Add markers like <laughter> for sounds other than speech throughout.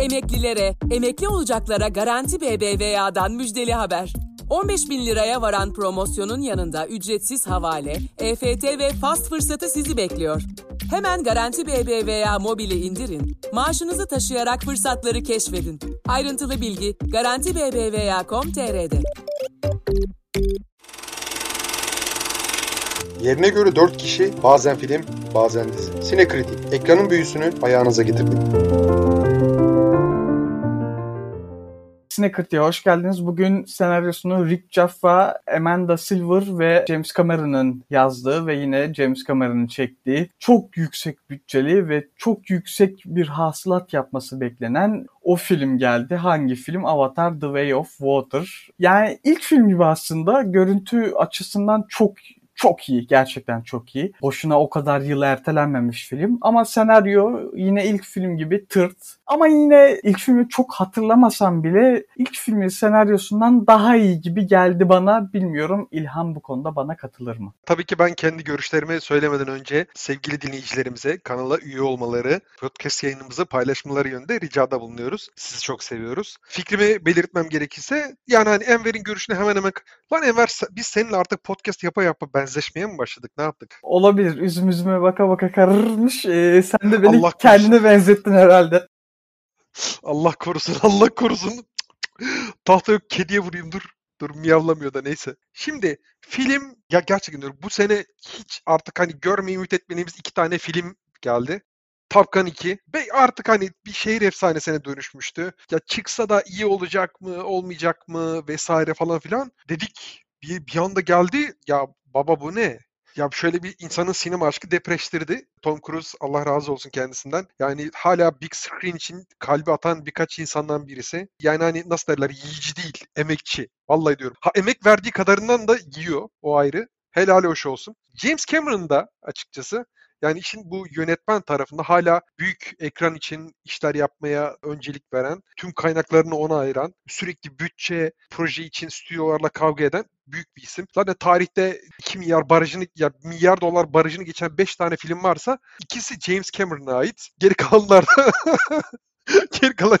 Emeklilere, emekli olacaklara Garanti BBVA'dan müjdeli haber. 15 bin liraya varan promosyonun yanında ücretsiz havale, EFT ve fast fırsatı sizi bekliyor. Hemen Garanti BBVA mobili indirin, maaşınızı taşıyarak fırsatları keşfedin. Ayrıntılı bilgi Garanti BBVA.com.tr'de. Yerine göre 4 kişi, bazen film, bazen dizi. Sinekritik, ekranın büyüsünü ayağınıza getirdik. Sinekritik'e hoş geldiniz. Bugün senaryosunu Rick Jaffa, Amanda Silver ve James Cameron'ın yazdığı ve yine James Cameron'ın çektiği çok yüksek bütçeli ve çok yüksek bir hasılat yapması beklenen o film geldi. Hangi film? Avatar The Way of Water. Yani ilk film gibi aslında görüntü açısından çok çok iyi. Gerçekten çok iyi. Boşuna o kadar yıl ertelenmemiş film. Ama senaryo yine ilk film gibi tırt. Ama yine ilk filmi çok hatırlamasam bile ilk filmin senaryosundan daha iyi gibi geldi bana. Bilmiyorum İlhan bu konuda bana katılır mı? Tabii ki ben kendi görüşlerimi söylemeden önce sevgili dinleyicilerimize kanala üye olmaları, podcast yayınımızı paylaşmaları yönünde ricada bulunuyoruz. Sizi çok seviyoruz. Fikrimi belirtmem gerekirse yani hani Enver'in görüşüne hemen hemen lan Enver biz seninle artık podcast yapa yapa benzeşmeye mi başladık? Ne yaptık? Olabilir. Üzüm üzüme baka baka kararmış. Ee, sen de beni Allah kendine benzettin herhalde. Allah korusun, <laughs> Allah korusun. Tahta yok, kediye vurayım dur. Dur miyavlamıyor da neyse. Şimdi film ya gerçekten diyorum bu sene hiç artık hani görmeyi ümit etmediğimiz iki tane film geldi. Top Gun 2 ve artık hani bir şehir efsanesine dönüşmüştü. Ya çıksa da iyi olacak mı, olmayacak mı vesaire falan filan dedik. Bir, bir anda geldi. Ya baba bu ne? Ya şöyle bir insanın sinema aşkı depreştirdi. Tom Cruise Allah razı olsun kendisinden. Yani hala big screen için kalbi atan birkaç insandan birisi. Yani hani nasıl derler yiyici değil, emekçi. Vallahi diyorum. Ha emek verdiği kadarından da yiyor o ayrı. Helal hoş olsun. James Cameron da açıkçası yani işin bu yönetmen tarafında hala büyük ekran için işler yapmaya öncelik veren, tüm kaynaklarını ona ayıran, sürekli bütçe, proje için stüdyolarla kavga eden büyük bir isim. Zaten tarihte 2 milyar barajını ya milyar dolar barajını geçen 5 tane film varsa ikisi James Cameron'a ait. Geri kalanlar da <laughs> Geri kalan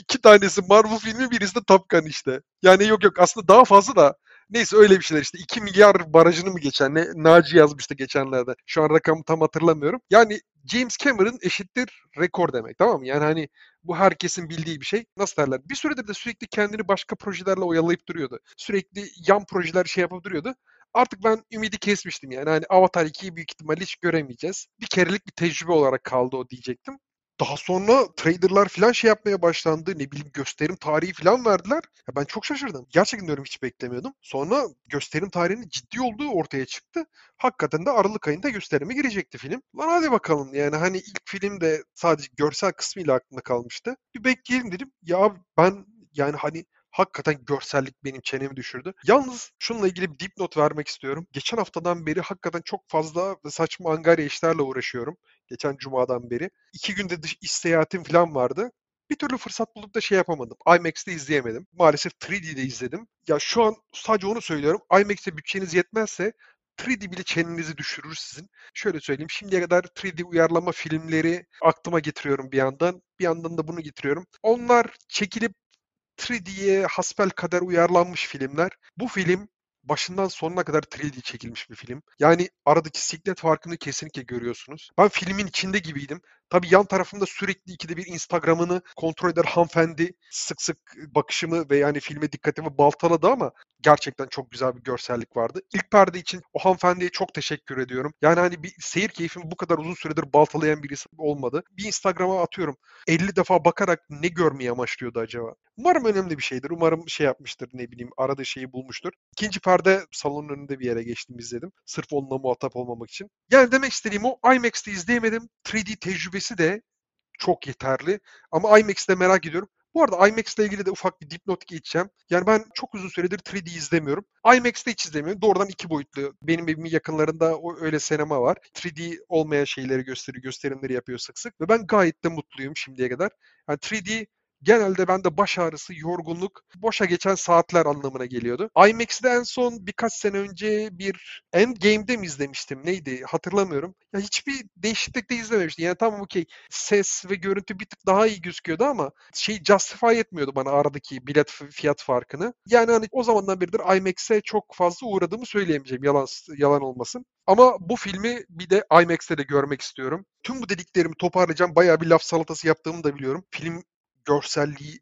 iki tanesi Marvel filmi birisi de Top Gun işte. Yani yok yok aslında daha fazla da Neyse öyle bir şeyler işte 2 milyar barajını mı geçen ne Naci yazmıştı geçenlerde. Şu an rakamı tam hatırlamıyorum. Yani James Cameron eşittir rekor demek tamam mı? Yani hani bu herkesin bildiği bir şey. Nasıl derler? Bir süredir de sürekli kendini başka projelerle oyalayıp duruyordu. Sürekli yan projeler şey yapıp duruyordu. Artık ben ümidi kesmiştim yani. Hani Avatar 2'yi büyük ihtimalle hiç göremeyeceğiz. Bir kerelik bir tecrübe olarak kaldı o diyecektim. Daha sonra traderlar falan şey yapmaya başlandı. Ne bileyim gösterim tarihi falan verdiler. Ya ben çok şaşırdım. Gerçekten diyorum hiç beklemiyordum. Sonra gösterim tarihinin ciddi olduğu ortaya çıktı. Hakikaten de Aralık ayında gösterime girecekti film. Lan hadi bakalım yani hani ilk film de sadece görsel kısmıyla aklımda kalmıştı. Bir bekleyelim dedim. Ya ben yani hani hakikaten görsellik benim çenemi düşürdü. Yalnız şununla ilgili bir dipnot vermek istiyorum. Geçen haftadan beri hakikaten çok fazla saçma angarya işlerle uğraşıyorum. Geçen cumadan beri. İki günde dış iş seyahatim falan vardı. Bir türlü fırsat bulup da şey yapamadım. IMAX'te izleyemedim. Maalesef 3D'de izledim. Ya şu an sadece onu söylüyorum. IMAX'te bütçeniz yetmezse 3D bile çenenizi düşürür sizin. Şöyle söyleyeyim şimdiye kadar 3D uyarlama filmleri aklıma getiriyorum bir yandan. Bir yandan da bunu getiriyorum. Onlar çekilip 3D'ye hasbel kader uyarlanmış filmler. Bu film başından sonuna kadar 3D çekilmiş bir film. Yani aradaki siklet farkını kesinlikle görüyorsunuz. Ben filmin içinde gibiydim. Tabii yan tarafımda sürekli ikide bir Instagram'ını kontrol eder hanımefendi sık sık bakışımı ve yani filme dikkatimi baltaladı ama gerçekten çok güzel bir görsellik vardı. İlk perde için o hanımefendiye çok teşekkür ediyorum. Yani hani bir seyir keyfimi bu kadar uzun süredir baltalayan birisi olmadı. Bir Instagram'a atıyorum. 50 defa bakarak ne görmeyi amaçlıyordu acaba? Umarım önemli bir şeydir. Umarım şey yapmıştır ne bileyim aradığı şeyi bulmuştur. İkinci perde salonun önünde bir yere geçtim izledim. Sırf onunla muhatap olmamak için. Yani demek istediğim o IMAX'te izleyemedim. 3D tecrübesi de çok yeterli. Ama IMAX'te merak ediyorum. Bu arada IMAX ile ilgili de ufak bir dipnot geçeceğim. Yani ben çok uzun süredir 3D izlemiyorum. IMAX'te hiç izlemiyorum. Doğrudan iki boyutlu. Benim evimin yakınlarında öyle sinema var. 3D olmayan şeyleri gösteriyor, gösterimleri yapıyor sık sık. Ve ben gayet de mutluyum şimdiye kadar. Yani 3D genelde bende baş ağrısı, yorgunluk, boşa geçen saatler anlamına geliyordu. IMAX'de en son birkaç sene önce bir Endgame'de mi izlemiştim? Neydi? Hatırlamıyorum. Ya hiçbir değişiklik de izlememiştim. Yani tamam okey ses ve görüntü bir tık daha iyi gözüküyordu ama şey justify etmiyordu bana aradaki bilet fiyat farkını. Yani hani o zamandan beridir IMAX'e çok fazla uğradığımı söyleyemeyeceğim. Yalan yalan olmasın. Ama bu filmi bir de IMAX'te de görmek istiyorum. Tüm bu dediklerimi toparlayacağım. Bayağı bir laf salatası yaptığımı da biliyorum. Film görselliği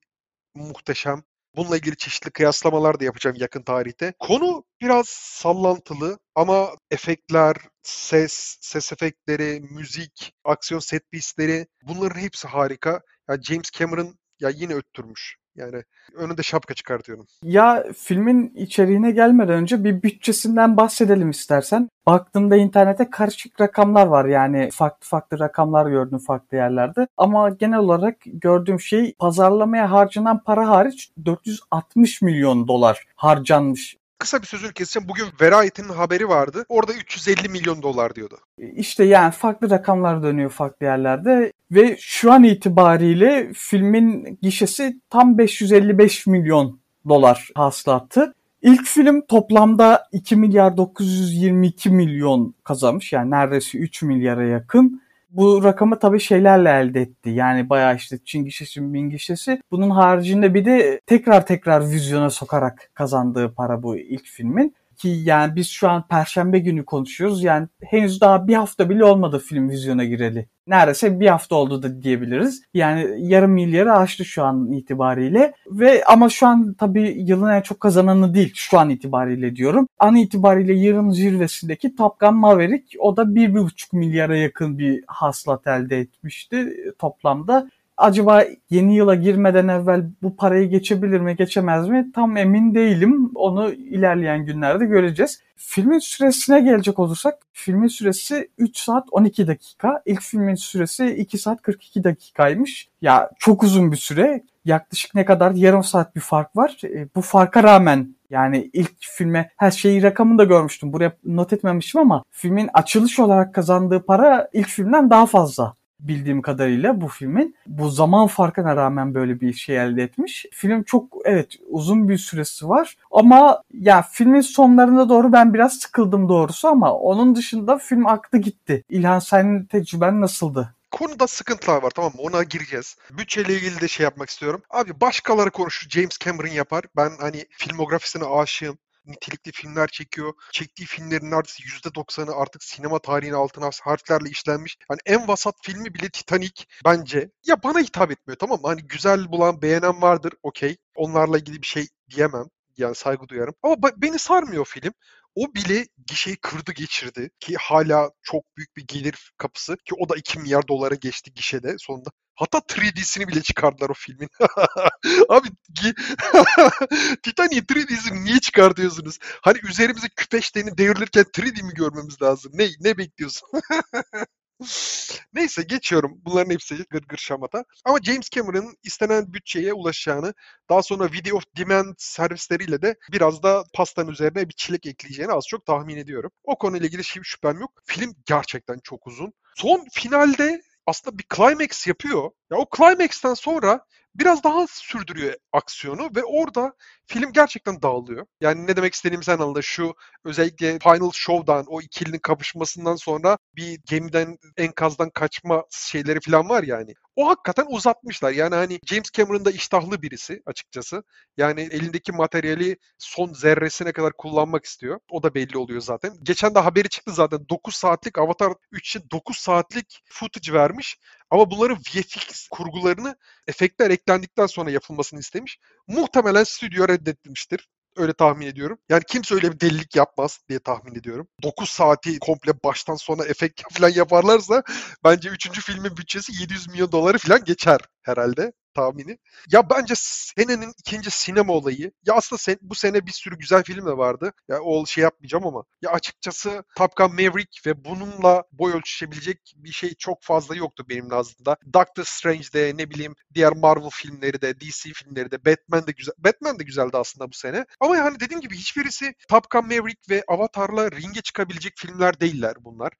muhteşem. Bununla ilgili çeşitli kıyaslamalar da yapacağım yakın tarihte. Konu biraz sallantılı ama efektler, ses, ses efektleri, müzik, aksiyon set piece'leri bunların hepsi harika. Yani James Cameron ya yine öttürmüş. Yani önünde şapka çıkartıyorum. Ya filmin içeriğine gelmeden önce bir bütçesinden bahsedelim istersen. Baktığımda internete karışık rakamlar var yani farklı farklı rakamlar gördüm farklı yerlerde. Ama genel olarak gördüğüm şey pazarlamaya harcanan para hariç 460 milyon dolar harcanmış kısa bir sözünü keseceğim. Bugün Variety'nin haberi vardı. Orada 350 milyon dolar diyordu. İşte yani farklı rakamlar dönüyor farklı yerlerde ve şu an itibariyle filmin gişesi tam 555 milyon dolar hasılattı. İlk film toplamda 2 milyar 922 milyon kazanmış yani neredeyse 3 milyara yakın bu rakamı tabii şeylerle elde etti. Yani bayağı işte Çin gişesi, Min gişesi. Bunun haricinde bir de tekrar tekrar vizyona sokarak kazandığı para bu ilk filmin. Ki yani biz şu an perşembe günü konuşuyoruz. Yani henüz daha bir hafta bile olmadı film vizyona gireli. Neredeyse bir hafta oldu da diyebiliriz. Yani yarım milyarı aştı şu an itibariyle. Ve ama şu an tabii yılın en çok kazananı değil şu an itibariyle diyorum. An itibariyle yılın zirvesindeki Top Gun Maverick o da 1,5 milyara yakın bir hasılat elde etmişti toplamda acaba yeni yıla girmeden evvel bu parayı geçebilir mi geçemez mi tam emin değilim. Onu ilerleyen günlerde göreceğiz. Filmin süresine gelecek olursak filmin süresi 3 saat 12 dakika. İlk filmin süresi 2 saat 42 dakikaymış. Ya çok uzun bir süre. Yaklaşık ne kadar yarım saat bir fark var. E, bu farka rağmen yani ilk filme her şeyi rakamını da görmüştüm. Buraya not etmemişim ama filmin açılış olarak kazandığı para ilk filmden daha fazla bildiğim kadarıyla bu filmin. Bu zaman farkına rağmen böyle bir şey elde etmiş. Film çok evet uzun bir süresi var ama ya filmin sonlarına doğru ben biraz sıkıldım doğrusu ama onun dışında film aktı gitti. İlhan senin tecrüben nasıldı? konuda sıkıntılar var tamam mı? Ona gireceğiz. Bütçeyle ilgili de şey yapmak istiyorum. Abi başkaları konuşur. James Cameron yapar. Ben hani filmografisine aşığım nitelikli filmler çekiyor. Çektiği filmlerin neredeyse %90'ı artık sinema tarihine altına harflerle işlenmiş. Hani en vasat filmi bile Titanic bence. Ya bana hitap etmiyor tamam mı? Hani güzel bulan, beğenen vardır okey. Onlarla ilgili bir şey diyemem. Yani saygı duyarım. Ama beni sarmıyor film. O bile gişeyi kırdı geçirdi ki hala çok büyük bir gelir kapısı ki o da 2 milyar dolara geçti gişede sonunda. Hatta 3D'sini bile çıkardılar o filmin. <laughs> Abi <laughs> Titanic 3D'sini niye çıkartıyorsunuz? Hani üzerimize küpeşlerini devrilirken 3D mi görmemiz lazım? Ne ne bekliyorsun? <laughs> Neyse geçiyorum. Bunların hepsi gırgır şamata. Ama James Cameron'ın istenen bütçeye ulaşacağını, daha sonra video of demand servisleriyle de biraz da pastanın üzerine bir çilek ekleyeceğini az çok tahmin ediyorum. O konuyla ilgili hiçbir şüphem yok. Film gerçekten çok uzun. Son finalde aslında bir climax yapıyor. Ya o climax'ten sonra biraz daha sürdürüyor aksiyonu ve orada film gerçekten dağılıyor. Yani ne demek istediğimi sen anladın. Şu özellikle Final Show'dan o ikilinin kapışmasından sonra bir gemiden enkazdan kaçma şeyleri falan var yani. O hakikaten uzatmışlar. Yani hani James Cameron da iştahlı birisi açıkçası. Yani elindeki materyali son zerresine kadar kullanmak istiyor. O da belli oluyor zaten. Geçen de haberi çıktı zaten. 9 saatlik Avatar 3 için 9 saatlik footage vermiş. Ama bunların VFX kurgularını efektler eklendikten sonra yapılmasını istemiş. Muhtemelen stüdyo reddetmiştir. Öyle tahmin ediyorum. Yani kimse öyle bir delilik yapmaz diye tahmin ediyorum. 9 saati komple baştan sona efekt falan yaparlarsa bence 3. filmin bütçesi 700 milyon doları falan geçer herhalde tahmini. Ya bence senenin ikinci sinema olayı. Ya aslında sen, bu sene bir sürü güzel film de vardı. Ya o şey yapmayacağım ama. Ya açıkçası Top Gun Maverick ve bununla boy ölçüşebilecek bir şey çok fazla yoktu benim nazımda. Doctor Strange'de ne bileyim diğer Marvel filmleri de DC filmleri de Batman de güzel. Batman de güzeldi aslında bu sene. Ama yani dediğim gibi hiçbirisi Top Gun Maverick ve Avatar'la ringe çıkabilecek filmler değiller bunlar.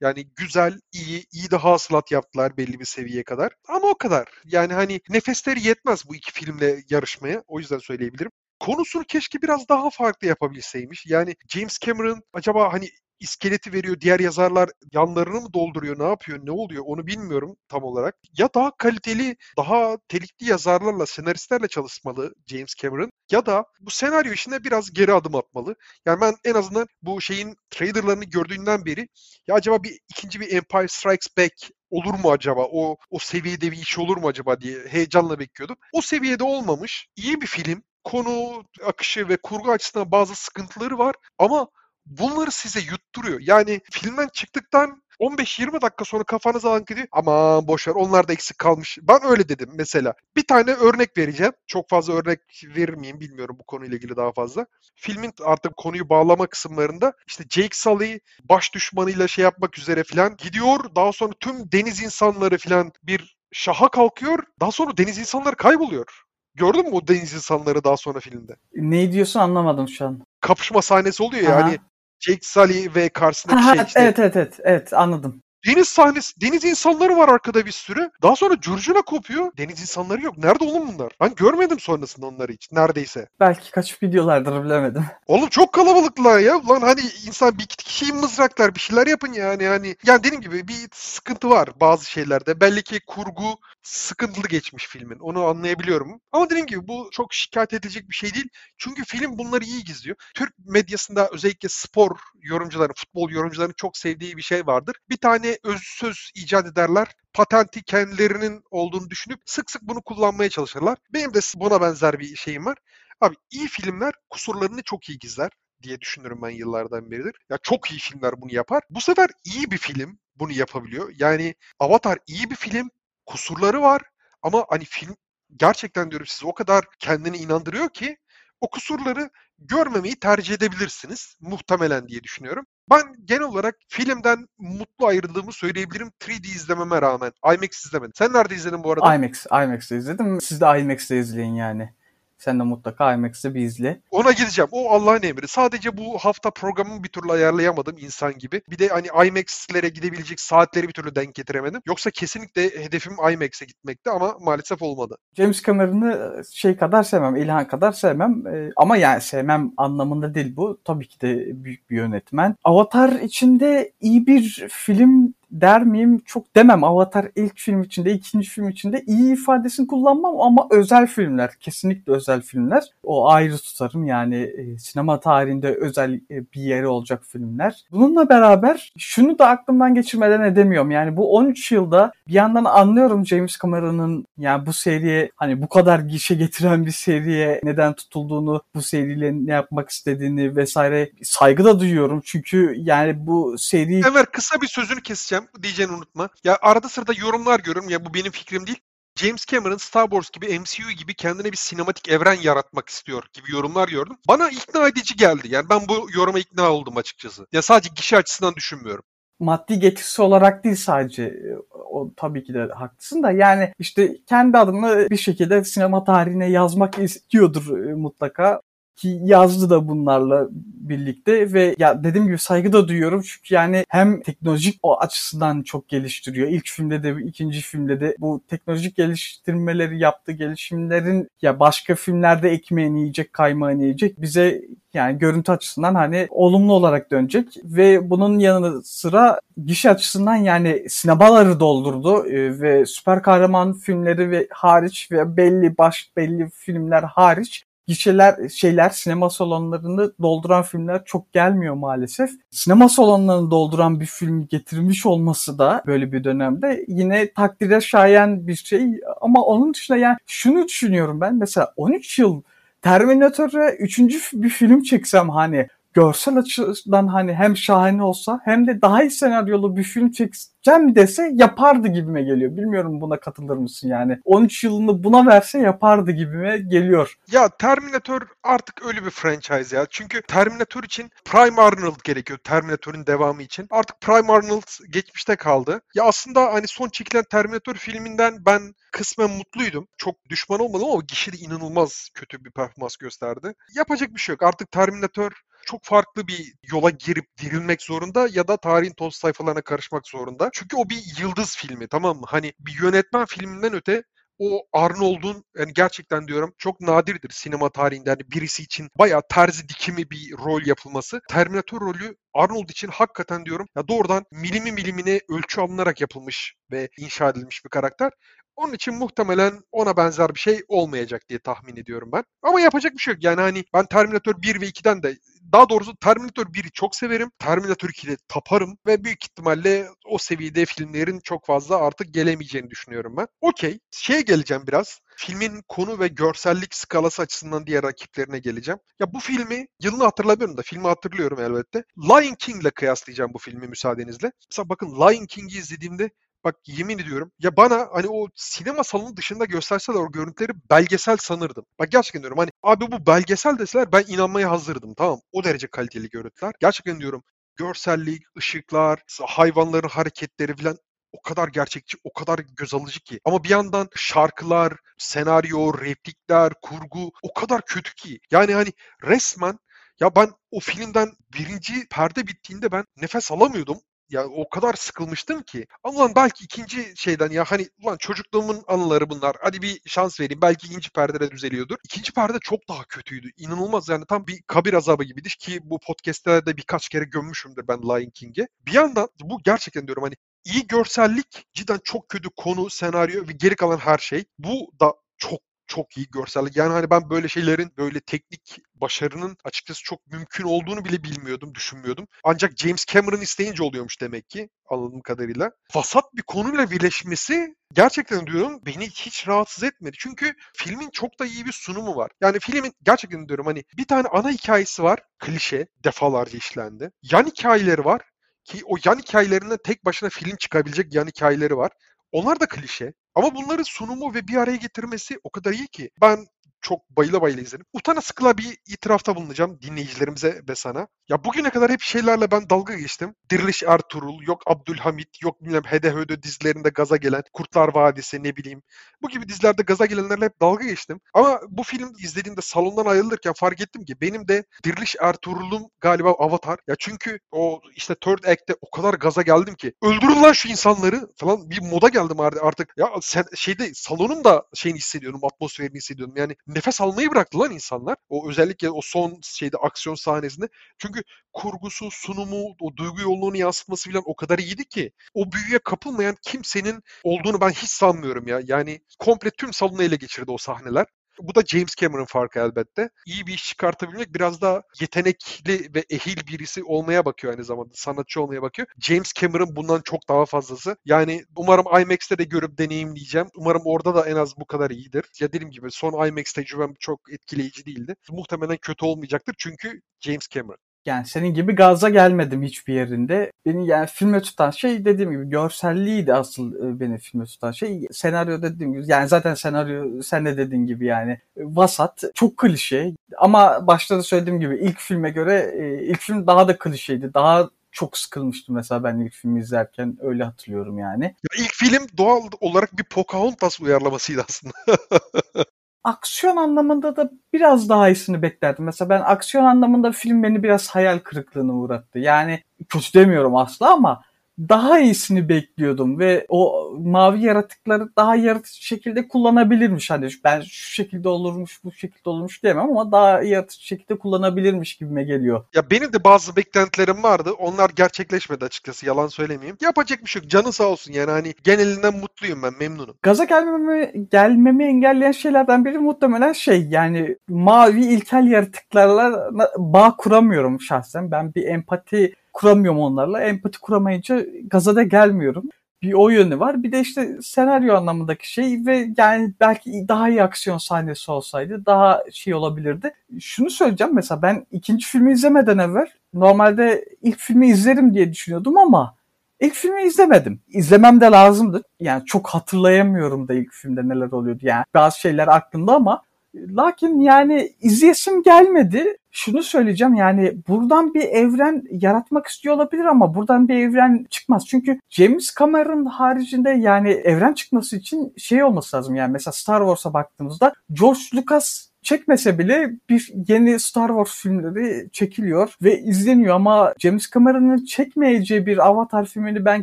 Yani güzel, iyi, iyi de hasılat yaptılar belli bir seviyeye kadar. Ama o kadar. Yani hani nefesleri yetmez bu iki filmle yarışmaya. O yüzden söyleyebilirim. Konusunu keşke biraz daha farklı yapabilseymiş. Yani James Cameron acaba hani iskeleti veriyor, diğer yazarlar yanlarını mı dolduruyor, ne yapıyor, ne oluyor onu bilmiyorum tam olarak. Ya daha kaliteli, daha telikli yazarlarla, senaristlerle çalışmalı James Cameron ya da bu senaryo işine biraz geri adım atmalı. Yani ben en azından bu şeyin trailerlarını gördüğünden beri ya acaba bir ikinci bir Empire Strikes Back olur mu acaba? O o seviyede bir iş olur mu acaba diye heyecanla bekliyordum. O seviyede olmamış. İyi bir film. Konu akışı ve kurgu açısından bazı sıkıntıları var ama bunları size yutturuyor. Yani filmden çıktıktan 15-20 dakika sonra kafanıza alan gidiyor. Aman boşver onlar da eksik kalmış. Ben öyle dedim mesela. Bir tane örnek vereceğim. Çok fazla örnek verir miyim bilmiyorum bu konuyla ilgili daha fazla. Filmin artık konuyu bağlama kısımlarında işte Jake Sully baş düşmanıyla şey yapmak üzere falan gidiyor. Daha sonra tüm deniz insanları falan bir şaha kalkıyor. Daha sonra deniz insanları kayboluyor. Gördün mü o deniz insanları daha sonra filmde? Ne diyorsun anlamadım şu an. Kapışma sahnesi oluyor ya Aha. hani Jake Sully ve karşısındaki Ha, şey işte. evet evet evet evet anladım. Deniz sahnesi, deniz insanları var arkada bir sürü. Daha sonra curcuna kopuyor. Deniz insanları yok. Nerede oğlum bunlar? Ben görmedim sonrasında onları hiç. Neredeyse. Belki kaç videolardır bilemedim. Oğlum çok kalabalıklar ya. Lan hani insan bir iki kişiyi mızraklar bir şeyler yapın yani. Yani yani dediğim gibi bir sıkıntı var bazı şeylerde. Belli ki kurgu sıkıntılı geçmiş filmin. Onu anlayabiliyorum. Ama dediğim gibi bu çok şikayet edilecek bir şey değil. Çünkü film bunları iyi gizliyor. Türk medyasında özellikle spor yorumcuların, futbol yorumcuların çok sevdiği bir şey vardır. Bir tane öz söz icat ederler. Patenti kendilerinin olduğunu düşünüp sık sık bunu kullanmaya çalışırlar. Benim de buna benzer bir şeyim var. Abi iyi filmler kusurlarını çok iyi gizler diye düşünürüm ben yıllardan beridir. Ya çok iyi filmler bunu yapar. Bu sefer iyi bir film bunu yapabiliyor. Yani Avatar iyi bir film, kusurları var ama hani film gerçekten diyorum size o kadar kendini inandırıyor ki o kusurları görmemeyi tercih edebilirsiniz muhtemelen diye düşünüyorum. Ben genel olarak filmden mutlu ayrıldığımı söyleyebilirim 3D izlememe rağmen. IMAX izlemedim. Sen nerede izledin bu arada? IMAX, IMAX'te izledim. Siz de IMAX'te izleyin yani. Sen de mutlaka IMAX'te bir izle. Ona gideceğim. O Allah'ın emri. Sadece bu hafta programımı bir türlü ayarlayamadım insan gibi. Bir de hani IMAX'lere gidebilecek saatleri bir türlü denk getiremedim. Yoksa kesinlikle hedefim IMAX'e gitmekti ama maalesef olmadı. James Cameron'ı şey kadar sevmem, İlhan kadar sevmem. Ee, ama yani sevmem anlamında değil bu. Tabii ki de büyük bir yönetmen. Avatar içinde iyi bir film der miyim? Çok demem. Avatar ilk film içinde, ikinci film içinde iyi ifadesini kullanmam ama özel filmler. Kesinlikle özel filmler. O ayrı tutarım yani e, sinema tarihinde özel e, bir yeri olacak filmler. Bununla beraber şunu da aklımdan geçirmeden edemiyorum. Yani bu 13 yılda bir yandan anlıyorum James Cameron'ın yani bu seriye hani bu kadar gişe getiren bir seriye neden tutulduğunu, bu seriyle ne yapmak istediğini vesaire saygı da duyuyorum. Çünkü yani bu seri Enver kısa bir sözünü keseceğim. Diyeceğini unutma. Ya arada sırada yorumlar görüyorum. Ya bu benim fikrim değil. James Cameron Star Wars gibi MCU gibi kendine bir sinematik evren yaratmak istiyor gibi yorumlar gördüm. Bana ikna edici geldi. Yani ben bu yoruma ikna oldum açıkçası. Ya sadece gişe açısından düşünmüyorum. maddi getirisi olarak değil sadece o tabii ki de haklısın da yani işte kendi adını bir şekilde sinema tarihine yazmak istiyordur e, mutlaka ki yazdı da bunlarla birlikte ve ya dediğim gibi saygı da duyuyorum çünkü yani hem teknolojik o açısından çok geliştiriyor. İlk filmde de ikinci filmde de bu teknolojik geliştirmeleri yaptığı gelişimlerin ya başka filmlerde ekmeğini yiyecek, kaymağını yiyecek bize yani görüntü açısından hani olumlu olarak dönecek ve bunun yanı sıra gişe açısından yani sinemaları doldurdu e, ve süper kahraman filmleri ve hariç ve belli baş belli filmler hariç gişeler şeyler sinema salonlarını dolduran filmler çok gelmiyor maalesef. Sinema salonlarını dolduran bir film getirmiş olması da böyle bir dönemde yine takdire şayan bir şey ama onun dışında yani şunu düşünüyorum ben mesela 13 yıl Terminator'a üçüncü bir film çeksem hani görsel açıdan hani hem şahane olsa hem de daha iyi senaryolu bir film çekeceğim dese yapardı gibime geliyor. Bilmiyorum buna katılır mısın yani. 13 yılını buna verse yapardı gibime geliyor. Ya Terminator artık ölü bir franchise ya. Çünkü Terminator için Prime Arnold gerekiyor. Terminator'ın devamı için. Artık Prime Arnold geçmişte kaldı. Ya aslında hani son çekilen Terminator filminden ben kısmen mutluydum. Çok düşman olmadım ama gişede inanılmaz kötü bir performans gösterdi. Yapacak bir şey yok. Artık Terminator çok farklı bir yola girip dirilmek zorunda ya da tarihin toz sayfalarına karışmak zorunda. Çünkü o bir yıldız filmi tamam mı? Hani bir yönetmen filminden öte o Arnold'un yani gerçekten diyorum çok nadirdir sinema tarihinde hani birisi için bayağı terzi dikimi bir rol yapılması. Terminator rolü Arnold için hakikaten diyorum ya doğrudan milimi milimine ölçü alınarak yapılmış ve inşa edilmiş bir karakter. Onun için muhtemelen ona benzer bir şey olmayacak diye tahmin ediyorum ben. Ama yapacak bir şey yok. Yani hani ben Terminator 1 ve 2'den de daha doğrusu Terminator 1'i çok severim. Terminator 2'de taparım ve büyük ihtimalle o seviyede filmlerin çok fazla artık gelemeyeceğini düşünüyorum ben. Okey. Şeye geleceğim biraz. Filmin konu ve görsellik skalası açısından diğer rakiplerine geleceğim. Ya bu filmi yılını hatırlamıyorum da filmi hatırlıyorum elbette. Lion King ile kıyaslayacağım bu filmi müsaadenizle. Mesela bakın Lion King'i izlediğimde Bak yemin ediyorum. Ya bana hani o sinema salonu dışında gösterseler o görüntüleri belgesel sanırdım. Bak gerçekten diyorum hani abi bu belgesel deseler ben inanmaya hazırdım tamam. O derece kaliteli görüntüler. Gerçekten diyorum görsellik, ışıklar, hayvanların hareketleri falan o kadar gerçekçi, o kadar göz alıcı ki. Ama bir yandan şarkılar, senaryo, replikler, kurgu o kadar kötü ki. Yani hani resmen ya ben o filmden birinci perde bittiğinde ben nefes alamıyordum ya o kadar sıkılmıştım ki. Ulan belki ikinci şeyden ya hani ulan çocukluğumun anıları bunlar. Hadi bir şans vereyim. Belki ikinci perdede düzeliyordur. İkinci perde çok daha kötüydü. İnanılmaz yani tam bir kabir azabı gibidir ki bu podcast'lerde birkaç kere gömmüşümdür ben Lion King'e. Bir yandan bu gerçekten diyorum hani iyi görsellik, cidden çok kötü konu, senaryo ve geri kalan her şey. Bu da çok çok iyi görsellik. Yani hani ben böyle şeylerin, böyle teknik başarının açıkçası çok mümkün olduğunu bile bilmiyordum, düşünmüyordum. Ancak James Cameron isteyince oluyormuş demek ki anladığım kadarıyla. Vasat bir konuyla birleşmesi gerçekten diyorum beni hiç rahatsız etmedi. Çünkü filmin çok da iyi bir sunumu var. Yani filmin gerçekten diyorum hani bir tane ana hikayesi var. Klişe defalarca işlendi. Yan hikayeleri var ki o yan hikayelerinden tek başına film çıkabilecek yan hikayeleri var. Onlar da klişe. Ama bunları sunumu ve bir araya getirmesi o kadar iyi ki. Ben çok bayıla bayıla izledim. Utana sıkıla bir itirafta bulunacağım dinleyicilerimize ve sana. Ya bugüne kadar hep şeylerle ben dalga geçtim. Diriliş Ertuğrul, yok Abdülhamit, yok bilmem Hede Höde dizilerinde gaza gelen, Kurtlar Vadisi ne bileyim. Bu gibi dizilerde gaza gelenlerle hep dalga geçtim. Ama bu film izlediğimde salondan ayrılırken fark ettim ki benim de Diriliş Ertuğrul'um galiba Avatar. Ya çünkü o işte Third Act'te o kadar gaza geldim ki öldürün lan şu insanları falan bir moda geldim artık. Ya sen, şeyde salonun da şeyini hissediyorum, atmosferini hissediyorum. Yani nefes almayı bıraktı lan insanlar. O özellikle o son şeyde aksiyon sahnesinde. Çünkü kurgusu, sunumu, o duygu yoğunluğunu yansıtması falan o kadar iyiydi ki o büyüye kapılmayan kimsenin olduğunu ben hiç sanmıyorum ya. Yani komple tüm salonu ele geçirdi o sahneler. Bu da James Cameron farkı elbette. İyi bir iş çıkartabilmek biraz daha yetenekli ve ehil birisi olmaya bakıyor aynı zamanda. Sanatçı olmaya bakıyor. James Cameron bundan çok daha fazlası. Yani umarım IMAX'te de görüp deneyimleyeceğim. Umarım orada da en az bu kadar iyidir. Ya dediğim gibi son IMAX tecrübem çok etkileyici değildi. Muhtemelen kötü olmayacaktır çünkü James Cameron. Yani senin gibi gaza gelmedim hiçbir yerinde. Beni yani filme tutan şey dediğim gibi görselliğiydi asıl e, beni filme tutan şey. Senaryo dediğim gibi yani zaten senaryo sen de dediğin gibi yani vasat, çok klişe. Ama başta da söylediğim gibi ilk filme göre e, ilk film daha da klişeydi. Daha çok sıkılmıştım mesela ben ilk filmi izlerken öyle hatırlıyorum yani. Ya ilk film doğal olarak bir Pocahontas uyarlamasıydı aslında. <laughs> aksiyon anlamında da biraz daha iyisini beklerdim. Mesela ben aksiyon anlamında film beni biraz hayal kırıklığına uğrattı. Yani kötü demiyorum asla ama daha iyisini bekliyordum ve o mavi yaratıkları daha yaratıcı şekilde kullanabilirmiş. Hani ben şu şekilde olurmuş, bu şekilde olurmuş diyemem ama daha yaratıcı şekilde kullanabilirmiş gibime geliyor. Ya benim de bazı beklentilerim vardı. Onlar gerçekleşmedi açıkçası. Yalan söylemeyeyim. Yapacak bir şey yok. Canı sağ olsun yani hani genelinden mutluyum ben memnunum. Gaza gelmemi, gelmemi engelleyen şeylerden biri muhtemelen şey yani mavi ilkel yaratıklarla bağ kuramıyorum şahsen. Ben bir empati kuramıyorum onlarla. Empati kuramayınca gaza da gelmiyorum. Bir o yönü var. Bir de işte senaryo anlamındaki şey ve yani belki daha iyi aksiyon sahnesi olsaydı daha şey olabilirdi. Şunu söyleyeceğim mesela ben ikinci filmi izlemeden evvel normalde ilk filmi izlerim diye düşünüyordum ama ilk filmi izlemedim. İzlemem de lazımdı. Yani çok hatırlayamıyorum da ilk filmde neler oluyordu. Yani bazı şeyler aklımda ama Lakin yani izleyesim gelmedi. Şunu söyleyeceğim yani buradan bir evren yaratmak istiyor olabilir ama buradan bir evren çıkmaz. Çünkü James Cameron haricinde yani evren çıkması için şey olması lazım. Yani mesela Star Wars'a baktığımızda George Lucas çekmese bile bir yeni Star Wars filmleri çekiliyor ve izleniyor ama James Cameron'ın çekmeyeceği bir Avatar filmini ben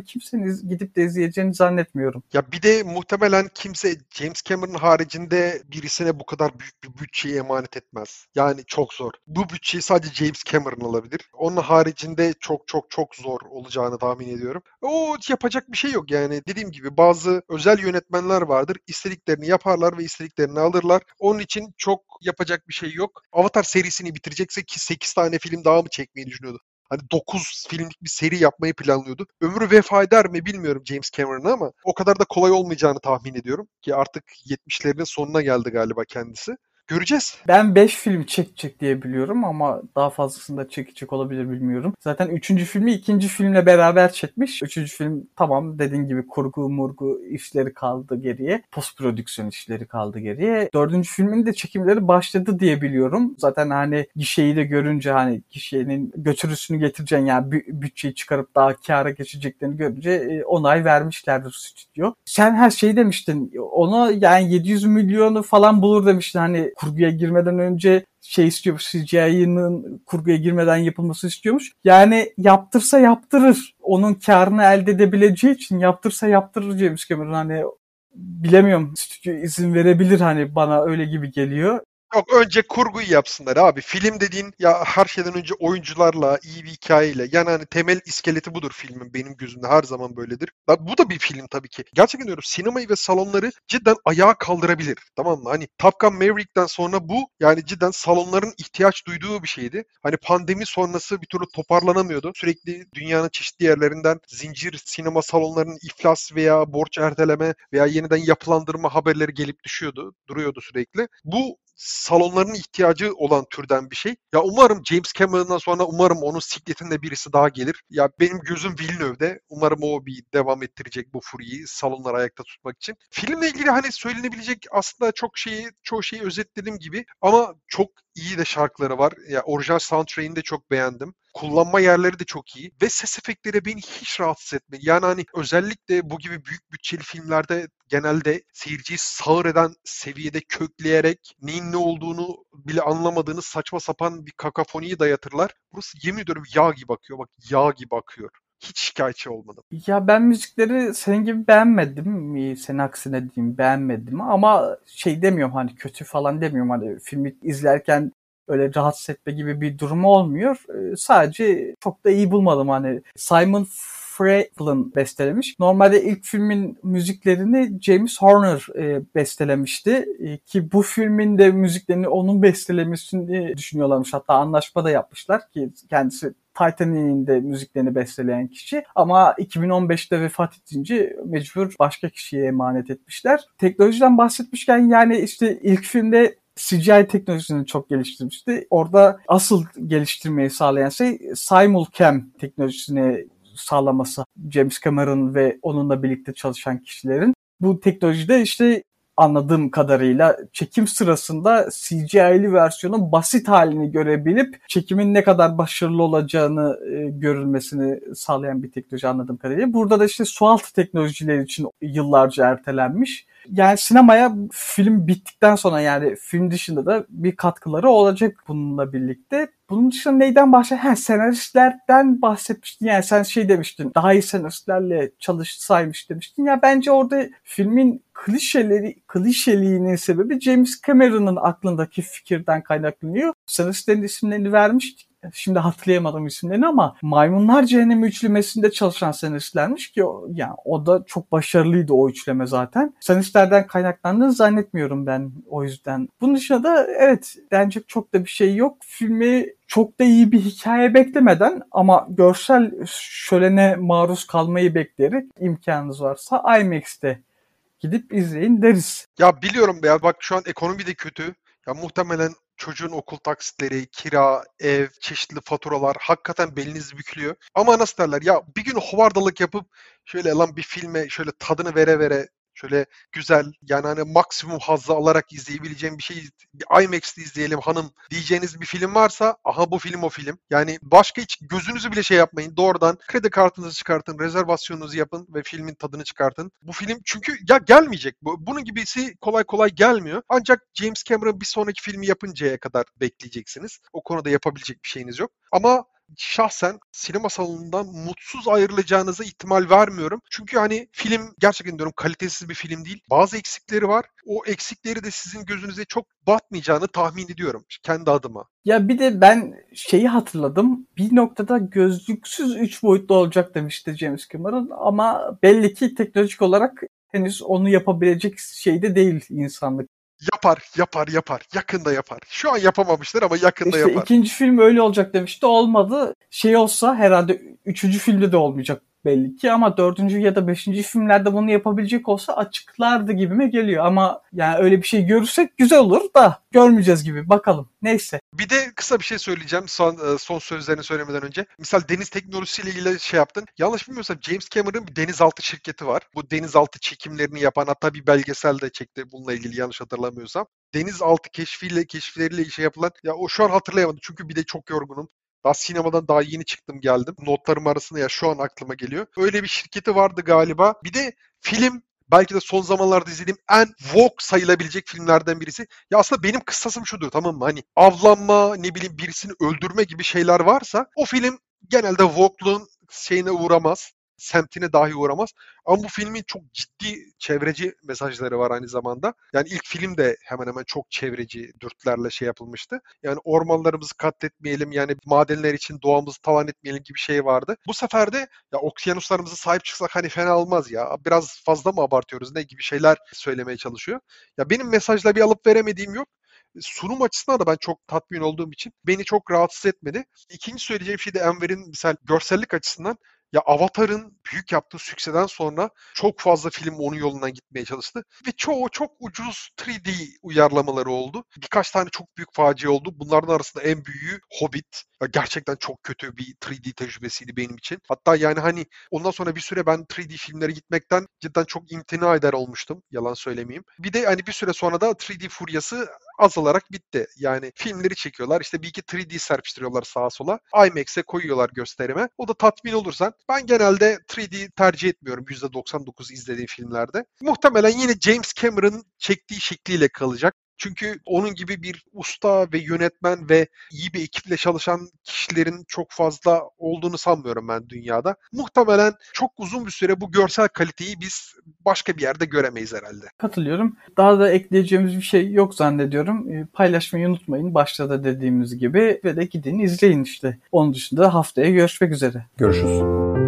kimsenin gidip de izleyeceğini zannetmiyorum. Ya bir de muhtemelen kimse James Cameron haricinde birisine bu kadar büyük bir bütçeyi emanet etmez. Yani çok zor. Bu bütçeyi sadece James Cameron alabilir. Onun haricinde çok çok çok zor olacağını tahmin ediyorum. O yapacak bir şey yok yani. Dediğim gibi bazı özel yönetmenler vardır. İstediklerini yaparlar ve istediklerini alırlar. Onun için çok yapacak bir şey yok. Avatar serisini bitirecekse ki 8 tane film daha mı çekmeyi düşünüyordu? Hani 9 filmlik bir seri yapmayı planlıyordu. Ömrü vefa eder mi bilmiyorum James Cameron'ın ama o kadar da kolay olmayacağını tahmin ediyorum. Ki artık 70'lerinin sonuna geldi galiba kendisi. Göreceğiz. Ben 5 film çekecek diye biliyorum ama daha fazlasını da çekecek olabilir bilmiyorum. Zaten 3. filmi 2. filmle beraber çekmiş. 3. film tamam dediğin gibi kurgu murgu işleri kaldı geriye. Post prodüksiyon işleri kaldı geriye. 4. filmin de çekimleri başladı diye biliyorum. Zaten hani gişeyi de görünce hani gişenin götürüsünü getireceğin yani bütçeyi çıkarıp daha kâra geçeceklerini görünce e, onay vermişlerdir stüdyo. Sen her şeyi demiştin. Ona yani 700 milyonu falan bulur demiştin. Hani kurguya girmeden önce şey istiyormuş CGI'nin kurguya girmeden yapılması istiyormuş. Yani yaptırsa yaptırır. Onun karını elde edebileceği için yaptırsa yaptırır James Cameron. Hani bilemiyorum stüdyo izin verebilir hani bana öyle gibi geliyor. Yok önce kurguyu yapsınlar abi. Film dediğin ya her şeyden önce oyuncularla, iyi bir hikayeyle. Yani hani temel iskeleti budur filmin benim gözümde her zaman böyledir. Bu da bir film tabii ki. Gerçekten diyorum sinemayı ve salonları cidden ayağa kaldırabilir. Tamam mı? Hani Top Gun Maverick'ten sonra bu yani cidden salonların ihtiyaç duyduğu bir şeydi. Hani pandemi sonrası bir türlü toparlanamıyordu. Sürekli dünyanın çeşitli yerlerinden zincir sinema salonlarının iflas veya borç erteleme veya yeniden yapılandırma haberleri gelip düşüyordu. Duruyordu sürekli. Bu salonların ihtiyacı olan türden bir şey. Ya umarım James Cameron'dan sonra umarım onun sikletinde birisi daha gelir. Ya benim gözüm Villeneuve'de. Umarım o bir devam ettirecek bu furyayı salonları ayakta tutmak için. Filmle ilgili hani söylenebilecek aslında çok şeyi çoğu şeyi özetledim gibi ama çok iyi de şarkıları var. Ya orijinal soundtrack'ini de çok beğendim. Kullanma yerleri de çok iyi ve ses efektleri beni hiç rahatsız etmedi. Yani hani özellikle bu gibi büyük bütçeli filmlerde genelde seyirciyi sağır eden seviyede kökleyerek neyin ne olduğunu bile anlamadığınız saçma sapan bir kakafoniyi dayatırlar. Burası yemin ediyorum yağ gibi akıyor. Bak yağ gibi akıyor hiç şikayetçi olmadım. Ya ben müzikleri senin gibi beğenmedim. Senin aksine diyeyim beğenmedim ama şey demiyorum hani kötü falan demiyorum hani filmi izlerken öyle rahatsız etme gibi bir durumu olmuyor. Ee, sadece çok da iyi bulmadım hani Simon Franklin bestelemiş. Normalde ilk filmin müziklerini James Horner e, bestelemişti. E, ki bu filmin de müziklerini onun bestelemesini düşünüyorlarmış. Hatta anlaşma da yapmışlar ki kendisi Titanic'in de müziklerini besteleyen kişi. Ama 2015'te vefat edince mecbur başka kişiye emanet etmişler. Teknolojiden bahsetmişken yani işte ilk filmde CGI teknolojisini çok geliştirmişti. Orada asıl geliştirmeyi sağlayan şey simulcam teknolojisini sağlaması James Cameron ve onunla birlikte çalışan kişilerin. Bu teknolojide işte anladığım kadarıyla çekim sırasında CGI'li versiyonun basit halini görebilip çekimin ne kadar başarılı olacağını e, görülmesini sağlayan bir teknoloji anladığım kadarıyla. Burada da işte sualtı teknolojileri için yıllarca ertelenmiş yani sinemaya film bittikten sonra yani film dışında da bir katkıları olacak bununla birlikte. Bunun dışında neyden bahset? Ha, senaristlerden bahsetmiştin. Yani sen şey demiştin. Daha iyi senaristlerle çalışsaymış demiştin. Ya bence orada filmin klişeleri, klişeliğinin sebebi James Cameron'ın aklındaki fikirden kaynaklanıyor. Senaristlerin isimlerini vermiştik şimdi hatırlayamadım isimlerini ama Maymunlar Cehennemi üçlemesinde çalışan senaristlermiş ki yani o da çok başarılıydı o üçleme zaten. Senaristlerden kaynaklandığını zannetmiyorum ben o yüzden. Bunun dışında da evet bence çok da bir şey yok. Filmi çok da iyi bir hikaye beklemeden ama görsel şölene maruz kalmayı bekleyerek imkanınız varsa IMAX'te gidip izleyin deriz. Ya biliyorum ya bak şu an ekonomi de kötü. Ya muhtemelen çocuğun okul taksitleri, kira, ev, çeşitli faturalar hakikaten beliniz bükülüyor. Ama nasıl derler ya bir gün hovardalık yapıp şöyle lan bir filme şöyle tadını vere vere Şöyle güzel yani hani maksimum hazzı alarak izleyebileceğim bir şey bir IMAX'te izleyelim hanım diyeceğiniz bir film varsa aha bu film o film. Yani başka hiç gözünüzü bile şey yapmayın. Doğrudan kredi kartınızı çıkartın, rezervasyonunuzu yapın ve filmin tadını çıkartın. Bu film çünkü ya gelmeyecek. Bunun gibisi kolay kolay gelmiyor. Ancak James Cameron bir sonraki filmi yapıncaya kadar bekleyeceksiniz. O konuda yapabilecek bir şeyiniz yok. Ama şahsen sinema salonundan mutsuz ayrılacağınıza ihtimal vermiyorum. Çünkü hani film gerçekten diyorum kalitesiz bir film değil. Bazı eksikleri var. O eksikleri de sizin gözünüze çok batmayacağını tahmin ediyorum kendi adıma. Ya bir de ben şeyi hatırladım. Bir noktada gözlüksüz 3 boyutlu olacak demişti James Cameron ama belli ki teknolojik olarak henüz onu yapabilecek şeyde değil insanlık. Yapar, yapar, yapar. Yakında yapar. Şu an yapamamışlar ama yakında işte yapar. ikinci film öyle olacak demişti. Olmadı. Şey olsa herhalde üçüncü filmde de olmayacak belli ki ama dördüncü ya da beşinci filmlerde bunu yapabilecek olsa açıklardı gibime geliyor ama yani öyle bir şey görürsek güzel olur da görmeyeceğiz gibi bakalım neyse. Bir de kısa bir şey söyleyeceğim son e, son sözlerini söylemeden önce. Misal deniz teknolojisiyle ilgili şey yaptın. Yanlış bilmiyorsam James Cameron'ın bir denizaltı şirketi var. Bu denizaltı çekimlerini yapan hatta bir belgesel de çekti bununla ilgili yanlış hatırlamıyorsam denizaltı keşfiyle keşifleriyle şey yapılan ya o şu an hatırlayamadım çünkü bir de çok yorgunum. Daha sinemadan daha yeni çıktım geldim. Notlarım arasında ya şu an aklıma geliyor. Öyle bir şirketi vardı galiba. Bir de film belki de son zamanlarda izlediğim en Vogue sayılabilecek filmlerden birisi. Ya aslında benim kıssasım şudur tamam mı? Hani avlanma, ne bileyim birisini öldürme gibi şeyler varsa o film genelde Vogue'luğun şeyine uğramaz semtine dahi uğramaz. Ama bu filmin çok ciddi çevreci mesajları var aynı zamanda. Yani ilk film de hemen hemen çok çevreci dürtlerle şey yapılmıştı. Yani ormanlarımızı katletmeyelim, yani madenler için doğamızı talan etmeyelim gibi şey vardı. Bu sefer de ya okyanuslarımıza sahip çıksak hani fena olmaz ya. Biraz fazla mı abartıyoruz ne gibi şeyler söylemeye çalışıyor. Ya benim mesajla bir alıp veremediğim yok sunum açısından da ben çok tatmin olduğum için beni çok rahatsız etmedi. İkinci söyleyeceğim şey de Enver'in misal görsellik açısından ya Avatar'ın büyük yaptığı sükseden sonra çok fazla film onun yolundan gitmeye çalıştı. Ve çoğu çok ucuz 3D uyarlamaları oldu. Birkaç tane çok büyük facia oldu. Bunlardan arasında en büyüğü Hobbit. Ya gerçekten çok kötü bir 3D tecrübesiydi benim için. Hatta yani hani ondan sonra bir süre ben 3D filmlere gitmekten cidden çok imtina eder olmuştum. Yalan söylemeyeyim. Bir de hani bir süre sonra da 3D furyası azalarak bitti. Yani filmleri çekiyorlar. işte bir iki 3D serpiştiriyorlar sağa sola. IMAX'e koyuyorlar gösterime. O da tatmin olursan. Ben genelde 3D tercih etmiyorum %99 izlediğim filmlerde. Muhtemelen yine James Cameron çektiği şekliyle kalacak. Çünkü onun gibi bir usta ve yönetmen ve iyi bir ekiple çalışan kişilerin çok fazla olduğunu sanmıyorum ben dünyada. Muhtemelen çok uzun bir süre bu görsel kaliteyi biz başka bir yerde göremeyiz herhalde. Katılıyorum. Daha da ekleyeceğimiz bir şey yok zannediyorum. Ee, paylaşmayı unutmayın. Başta da dediğimiz gibi ve de gidin izleyin işte. Onun dışında haftaya görüşmek üzere. Görüşürüz.